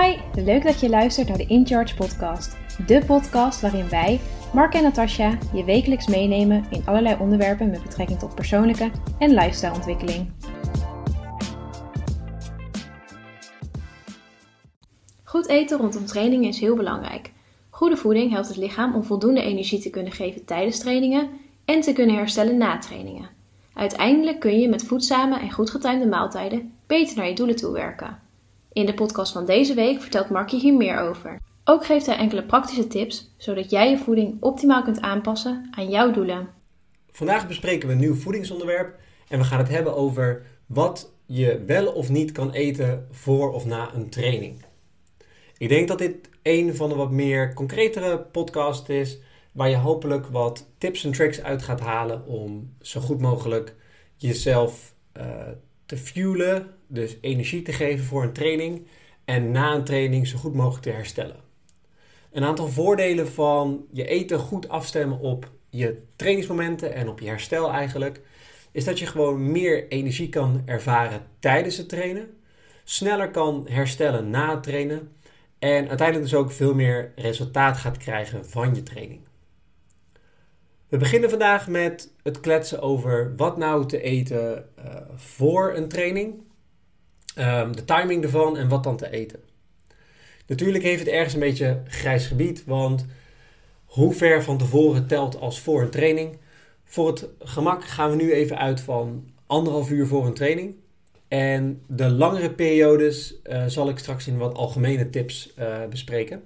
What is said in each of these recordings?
Hi, leuk dat je luistert naar de In Charge podcast. De podcast waarin wij, Mark en Natasja, je wekelijks meenemen in allerlei onderwerpen met betrekking tot persoonlijke en lifestyleontwikkeling. Goed eten rondom trainingen is heel belangrijk. Goede voeding helpt het lichaam om voldoende energie te kunnen geven tijdens trainingen en te kunnen herstellen na trainingen. Uiteindelijk kun je met voedzame en goed getimede maaltijden beter naar je doelen toe werken. In de podcast van deze week vertelt Markie hier meer over. Ook geeft hij enkele praktische tips, zodat jij je voeding optimaal kunt aanpassen aan jouw doelen. Vandaag bespreken we een nieuw voedingsonderwerp en we gaan het hebben over wat je wel of niet kan eten voor of na een training. Ik denk dat dit een van de wat meer concretere podcasts is, waar je hopelijk wat tips en tricks uit gaat halen om zo goed mogelijk jezelf uh, te fuelen, dus energie te geven voor een training en na een training zo goed mogelijk te herstellen. Een aantal voordelen van je eten goed afstemmen op je trainingsmomenten en op je herstel eigenlijk, is dat je gewoon meer energie kan ervaren tijdens het trainen, sneller kan herstellen na het trainen en uiteindelijk dus ook veel meer resultaat gaat krijgen van je training. We beginnen vandaag met het kletsen over wat nou te eten uh, voor een training, um, de timing ervan en wat dan te eten. Natuurlijk heeft het ergens een beetje grijs gebied, want hoe ver van tevoren telt als voor een training? Voor het gemak gaan we nu even uit van anderhalf uur voor een training. En de langere periodes uh, zal ik straks in wat algemene tips uh, bespreken.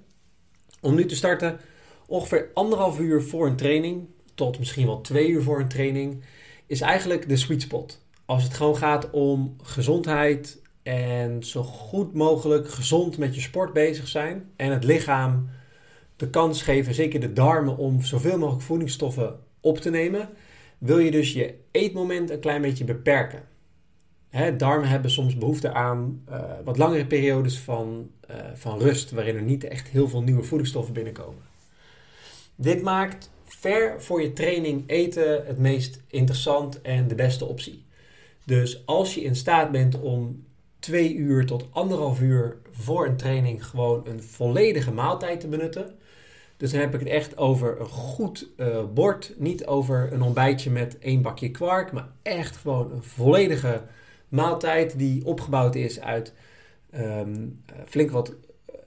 Om nu te starten, ongeveer anderhalf uur voor een training tot misschien wel twee uur voor een training, is eigenlijk de sweet spot. Als het gewoon gaat om gezondheid en zo goed mogelijk gezond met je sport bezig zijn en het lichaam de kans geven, zeker de darmen, om zoveel mogelijk voedingsstoffen op te nemen, wil je dus je eetmoment een klein beetje beperken. Hè, darmen hebben soms behoefte aan uh, wat langere periodes van, uh, van rust, waarin er niet echt heel veel nieuwe voedingsstoffen binnenkomen. Dit maakt ver voor je training eten het meest interessant en de beste optie. Dus als je in staat bent om twee uur tot anderhalf uur voor een training gewoon een volledige maaltijd te benutten. Dus dan heb ik het echt over een goed uh, bord. Niet over een ontbijtje met één bakje kwark. Maar echt gewoon een volledige maaltijd die opgebouwd is uit um, flink wat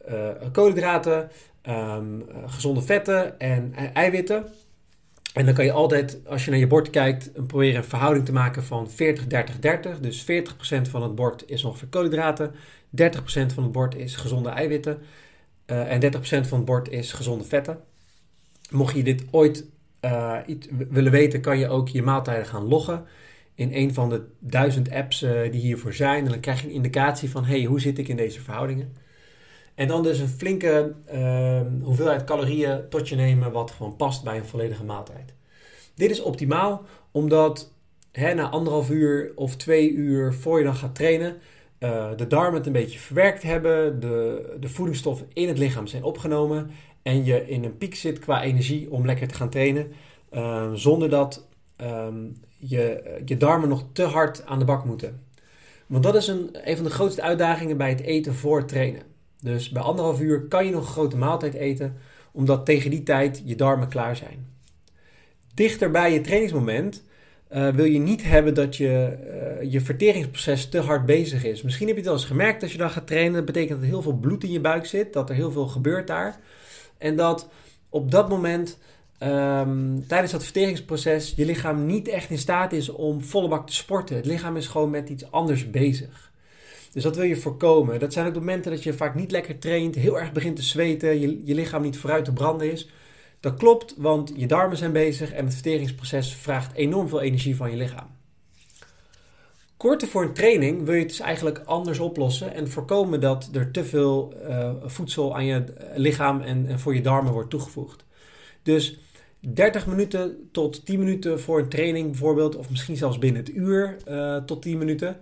uh, koolhydraten, um, gezonde vetten en eiwitten. En dan kan je altijd, als je naar je bord kijkt, proberen een verhouding te maken van 40, 30, 30. Dus 40% van het bord is ongeveer koolhydraten, 30% van het bord is gezonde eiwitten uh, en 30% van het bord is gezonde vetten. Mocht je dit ooit iets willen weten, kan je ook je maaltijden gaan loggen in een van de duizend apps uh, die hiervoor zijn. En dan krijg je een indicatie van, hey, hoe zit ik in deze verhoudingen? En dan dus een flinke uh, hoeveelheid calorieën tot je nemen wat gewoon past bij een volledige maaltijd. Dit is optimaal omdat hè, na anderhalf uur of twee uur voor je dan gaat trainen, uh, de darmen het een beetje verwerkt hebben, de, de voedingsstoffen in het lichaam zijn opgenomen en je in een piek zit qua energie om lekker te gaan trainen, uh, zonder dat um, je, je darmen nog te hard aan de bak moeten. Want dat is een, een van de grootste uitdagingen bij het eten voor trainen. Dus bij anderhalf uur kan je nog een grote maaltijd eten, omdat tegen die tijd je darmen klaar zijn. Dichter bij je trainingsmoment uh, wil je niet hebben dat je, uh, je verteringsproces te hard bezig is. Misschien heb je het al eens gemerkt als je dan gaat trainen. Dat betekent dat er heel veel bloed in je buik zit, dat er heel veel gebeurt daar. En dat op dat moment, um, tijdens dat verteringsproces, je lichaam niet echt in staat is om volle bak te sporten. Het lichaam is gewoon met iets anders bezig. Dus dat wil je voorkomen. Dat zijn ook de momenten dat je vaak niet lekker traint, heel erg begint te zweten, je, je lichaam niet vooruit te branden is. Dat klopt, want je darmen zijn bezig en het verteringsproces vraagt enorm veel energie van je lichaam. Korter voor een training wil je het dus eigenlijk anders oplossen en voorkomen dat er te veel uh, voedsel aan je lichaam en, voor je darmen wordt toegevoegd. Dus 30 minuten tot 10 minuten voor een training bijvoorbeeld, of misschien zelfs binnen het uur uh, tot 10 minuten,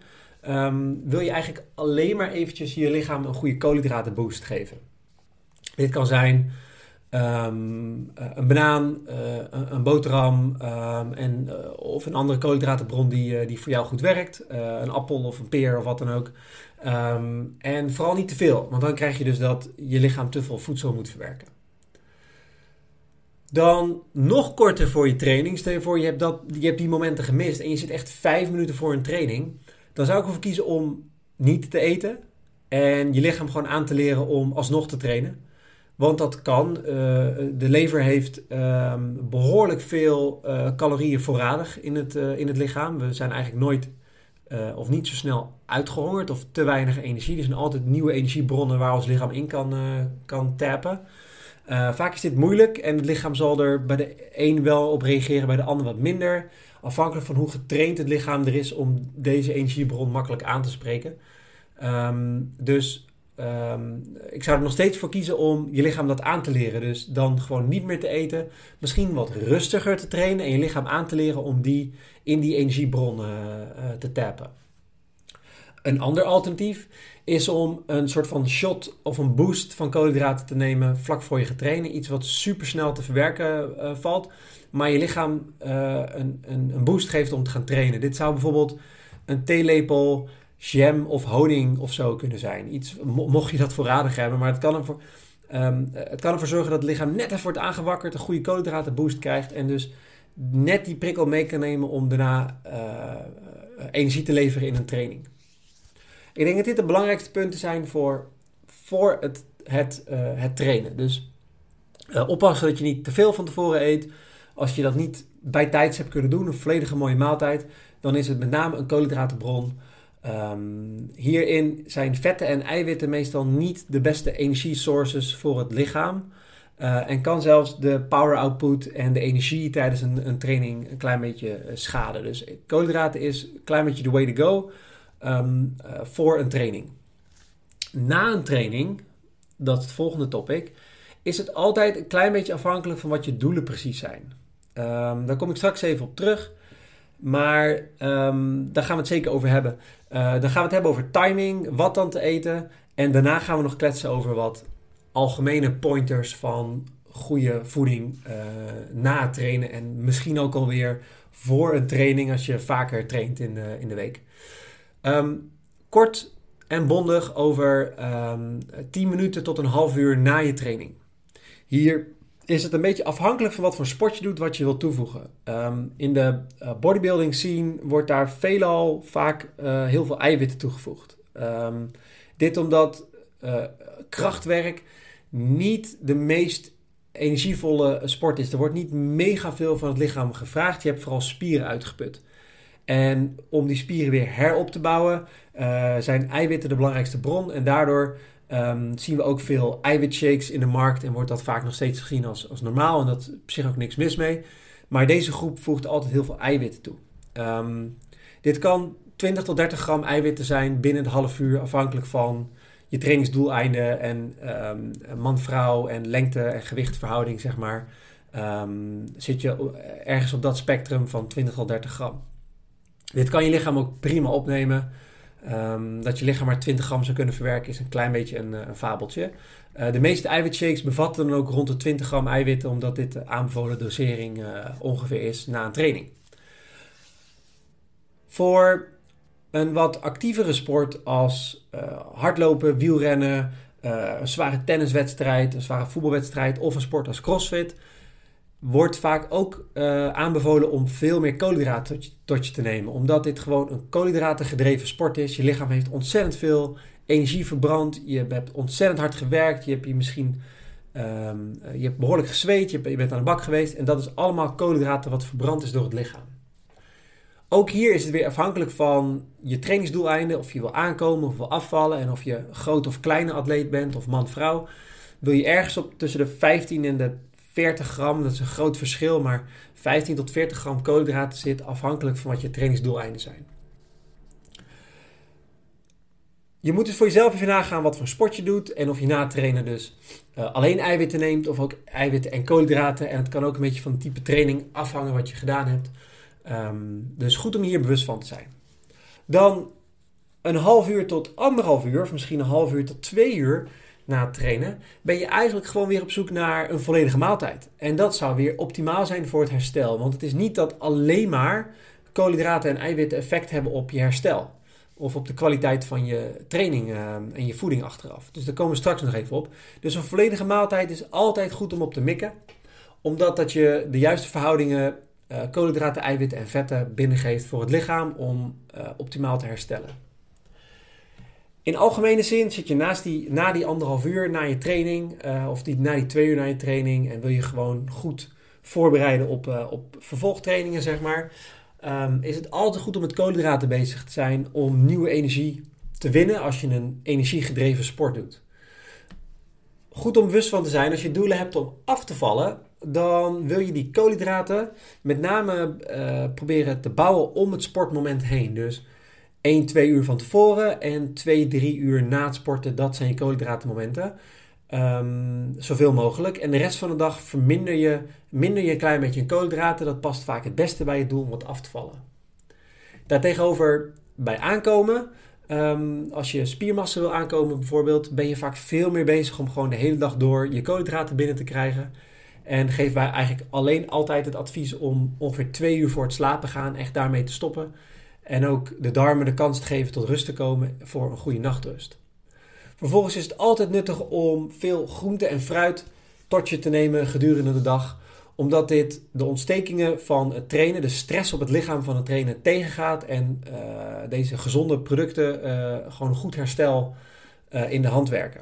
um, wil je eigenlijk alleen maar eventjes je lichaam een goede koolhydratenboost geven. Dit kan zijn ehm, een banaan, een, een, boterham ehm, en, of een andere koolhydratenbron die, die voor jou goed werkt. een appel of een peer of wat dan ook. Ehm, en vooral niet te veel, want dan krijg je dus dat je lichaam te veel voedsel moet verwerken. Dan nog korter voor je training. Stel je voor, je hebt, dat, je hebt die momenten gemist en je zit echt vijf minuten voor een training. Dan zou ik ervoor kiezen om niet te eten en je lichaam gewoon aan te leren om alsnog te trainen. Want dat kan. Uh, de lever heeft ehm, behoorlijk veel uh, calorieën voorradig in het, uh, in het lichaam. We zijn eigenlijk nooit of niet zo snel uitgehongerd of te weinig energie. Er zijn altijd nieuwe energiebronnen waar ons lichaam in kan, kan tappen. Vaak is dit moeilijk en het lichaam zal er bij de een wel op reageren, bij de ander wat minder. Afhankelijk van hoe getraind het lichaam er is om deze energiebron makkelijk aan te spreken. Um, dus um, ik zou er nog steeds voor kiezen om je lichaam dat aan te leren. Dus dan gewoon niet meer te eten. Misschien wat rustiger te trainen en je lichaam aan te leren om die in die energiebron uh, te tappen. Een ander alternatief is om een soort van shot of een boost van koolhydraten te nemen vlak voor je getrainen. Iets wat super snel te verwerken uh, valt, maar je lichaam uh, een, een, een, boost geeft om te gaan trainen. Dit zou bijvoorbeeld een theelepel jam of honing of zo kunnen zijn. Iets, mocht je dat voorradig hebben, maar het kan ervoor, um, het kan ervoor zorgen dat het lichaam net even wordt aangewakkerd, een goede koolhydratenboost krijgt en dus net die prikkel mee kan nemen om daarna uh, energie te leveren in een training. Ik denk dat dit de belangrijkste punten zijn voor, voor het, het, uh, het trainen. Dus uh, oppassen dat je niet te veel van tevoren eet. Als je dat niet bij tijds hebt kunnen doen, een volledige mooie maaltijd, dan is het met name een koolhydratenbron. Um, hierin zijn vetten en eiwitten meestal niet de beste energiesources voor het lichaam. Uh, en kan zelfs de power output en de energie tijdens een, een training een klein beetje schaden. Dus koolhydraten is een klein beetje de way to go um, uh, voor een training. Na een training, dat is het volgende topic, is het altijd een klein beetje afhankelijk van wat je doelen precies zijn. Um, daar kom ik straks even op terug. Maar um, daar gaan we het zeker over hebben. Uh, dan gaan we het hebben over timing, wat dan te eten. En daarna gaan we nog kletsen over wat algemene pointers van goede voeding uh, na het trainen. En misschien ook alweer voor een training als je vaker traint in in de week. Um, kort en bondig over um, ehm, 10 minuten tot een half uur na je training. Hier is het een beetje afhankelijk van wat voor sport je doet, wat je wilt toevoegen. Um, in de uh, bodybuilding scene wordt daar veelal vaak uh, heel veel eiwitten toegevoegd. Dit omdat uh, krachtwerk niet de meest energievolle sport is. Er wordt niet mega veel van het lichaam gevraagd. Je hebt vooral spieren uitgeput. En om die spieren weer herop te bouwen, uh, zijn eiwitten de belangrijkste bron. En daardoor um, zien we ook veel eiwitshakes in de markt. En wordt dat vaak nog steeds gezien als, als normaal. En dat is op zich ook niks mis mee. Maar deze groep voegt altijd heel veel eiwitten toe. Um, dit kan 20 tot 30 gram eiwitten zijn binnen een half uur, afhankelijk van je trainingsdoeleinden en um, man-vrouw en lengte- en gewichtverhouding, zeg maar. zit je ergens op dat spectrum van 20 tot 30 gram. Dit kan je lichaam ook prima opnemen. Um, dat je lichaam maar 20 gram zou kunnen verwerken is een klein beetje een, eh, een fabeltje. Uh, de meeste eiwitshakes bevatten dan ook rond de 20 gram eiwitten, omdat dit de aanbevolen dosering uh, ongeveer is na een training. Voor een wat actievere sport als hardlopen, wielrennen, een zware tenniswedstrijd, een zware voetbalwedstrijd of een sport als crossfit wordt vaak ook uh, aanbevolen om veel meer koolhydraten tot je, te nemen. Omdat dit gewoon een koolhydraten sport is. Je lichaam heeft ontzettend veel energie verbrand. Je hebt ontzettend hard gewerkt. Je hebt je misschien um, je hebt behoorlijk gezweet. Je, je bent aan de bak geweest. En dat is allemaal koolhydraten wat verbrand is door het lichaam. Ook hier is het weer afhankelijk van je trainingsdoeleinden. Of je wil aankomen of wil afvallen. En of je groot of kleine atleet bent of man-vrouw. Wil je ergens op tussen de 15 en de 40 gram, dat is een groot verschil, maar 15 tot 40 gram koolhydraten zit afhankelijk van wat je trainingsdoeleinden zijn. Je moet dus voor jezelf even nagaan wat voor sport je doet en of je na trainen dus uh, alleen eiwitten neemt of ook eiwitten en koolhydraten. En het kan ook een beetje van het type training afhangen wat je gedaan hebt. Um, dus goed om hier bewust van te zijn. Dan een half uur tot anderhalf uur, of misschien een half uur tot twee uur na het trainen, ben je eigenlijk gewoon weer op zoek naar een volledige maaltijd. En dat zou weer optimaal zijn voor het herstel. Want het is niet dat alleen maar koolhydraten en eiwitten effect hebben op je herstel. Of op de kwaliteit van je training uh, en je voeding achteraf. Dus daar komen we straks nog even op. Dus een volledige maaltijd is altijd goed om op te mikken. Omdat dat je de juiste verhoudingen uh, koolhydraten, eiwitten en vetten binnengeeft voor het lichaam om uh, optimaal te herstellen. In algemene zin zit je naast die, na die anderhalf uur na je training, uh, of die, na die twee uur na je training, en wil je gewoon goed voorbereiden op, uh, op vervolgtrainingen, zeg maar, um, is het altijd goed om met koolhydraten bezig te zijn om nieuwe energie te winnen als je een energiegedreven sport doet. Goed om bewust van te zijn, als je doelen hebt om af te vallen, dan wil je die koolhydraten met name uh, proberen te bouwen om het sportmoment heen. Dus 1, 2 uur van tevoren en 2, 3 uur na het sporten. Dat zijn je koolhydratenmomenten. Um, zoveel mogelijk. En de rest van de dag verminder je, minder je een klein beetje in koolhydraten. Dat past vaak het beste bij je doel om wat af te vallen. Daartegenover bij aankomen. Um, als je spiermassa wil aankomen bijvoorbeeld, ben je vaak veel meer bezig om gewoon de hele dag door je koolhydraten binnen te krijgen. En geven wij eigenlijk alleen altijd het advies om ongeveer twee uur voor het slapen gaan echt daarmee te stoppen. En ook de darmen de kans te geven tot rust te komen voor een goede nachtrust. Vervolgens is het altijd nuttig om veel groente en fruit tot je te nemen gedurende de dag. Omdat dit de ontstekingen van het trainen, de stress op het lichaam van het trainen tegengaat. En uh, deze gezonde producten uh, gewoon goed herstel uh, in de hand werken.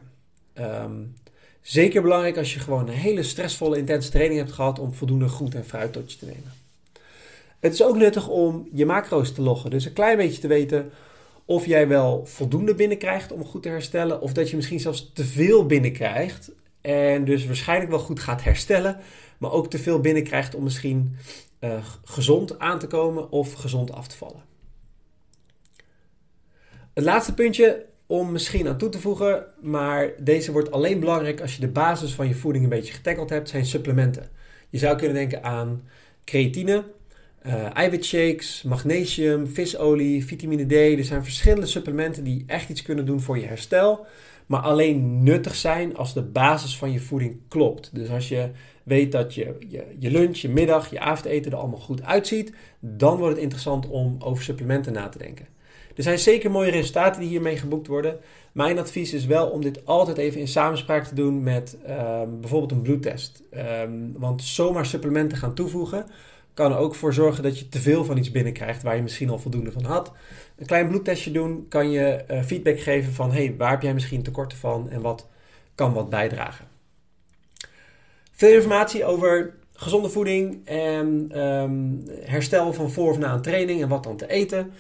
Um, zeker belangrijk als je gewoon een hele stressvolle, intense training hebt gehad om voldoende groente en fruit tot je te nemen. Het is ook nuttig om je macro's te loggen. Dus een klein beetje te weten of jij wel voldoende binnenkrijgt om goed te herstellen. Of dat je misschien zelfs te veel binnenkrijgt. En dus waarschijnlijk wel goed gaat herstellen. Maar ook te veel binnenkrijgt om misschien uh, gezond aan te komen of gezond af te vallen. Het laatste puntje om misschien aan toe te voegen. Maar deze wordt alleen belangrijk als je de basis van je voeding een beetje getackeld hebt. Zijn supplementen. Je zou kunnen denken aan creatine uh, eiwitshakes, magnesium, visolie, vitamine D. Er zijn verschillende supplementen die echt iets kunnen doen voor je herstel. Maar alleen nuttig zijn als de basis van je voeding klopt. Dus als je weet dat je, je, lunch, je middag, je avondeten er allemaal goed uitziet, dan wordt het interessant om over supplementen na te denken. Er zijn zeker mooie resultaten die hiermee geboekt worden. Mijn advies is wel om dit altijd even in samenspraak te doen met um, bijvoorbeeld een bloedtest. Um, want zomaar supplementen gaan toevoegen kan er ook voor zorgen dat je te veel van iets binnenkrijgt waar je misschien al voldoende van had. Een klein bloedtestje doen kan je uh, feedback geven van hey, waar heb jij misschien tekorten van en wat kan wat bijdragen. Veel informatie over gezonde voeding en um, herstel van voor of na een training en wat dan te eten.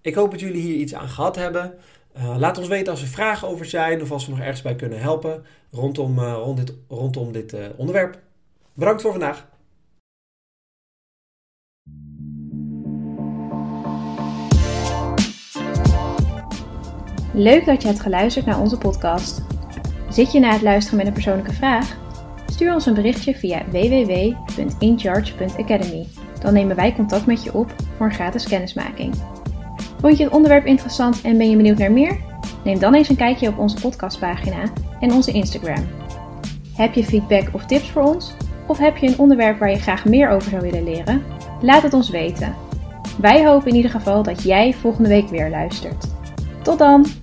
Ik hoop dat jullie hier iets aan gehad hebben. Uh, laat ons weten als er vragen over zijn of als we nog ergens bij kunnen helpen rondom, uh, rond dit, rondom dit onderwerp. Bedankt voor vandaag. Leuk dat je hebt geluisterd naar onze podcast. Zit je na het luisteren met een persoonlijke vraag? Stuur ons een berichtje via www.incharge.academy. Dan nemen wij contact met je op voor een gratis kennismaking. Vond je het onderwerp interessant en ben je benieuwd naar meer? Neem dan eens een kijkje op onze podcastpagina en onze Instagram. Heb je feedback of tips voor ons? Of heb je een onderwerp waar je graag meer over zou willen leren? Laat het ons weten. Wij hopen in ieder geval dat jij volgende week weer luistert. Tot dan!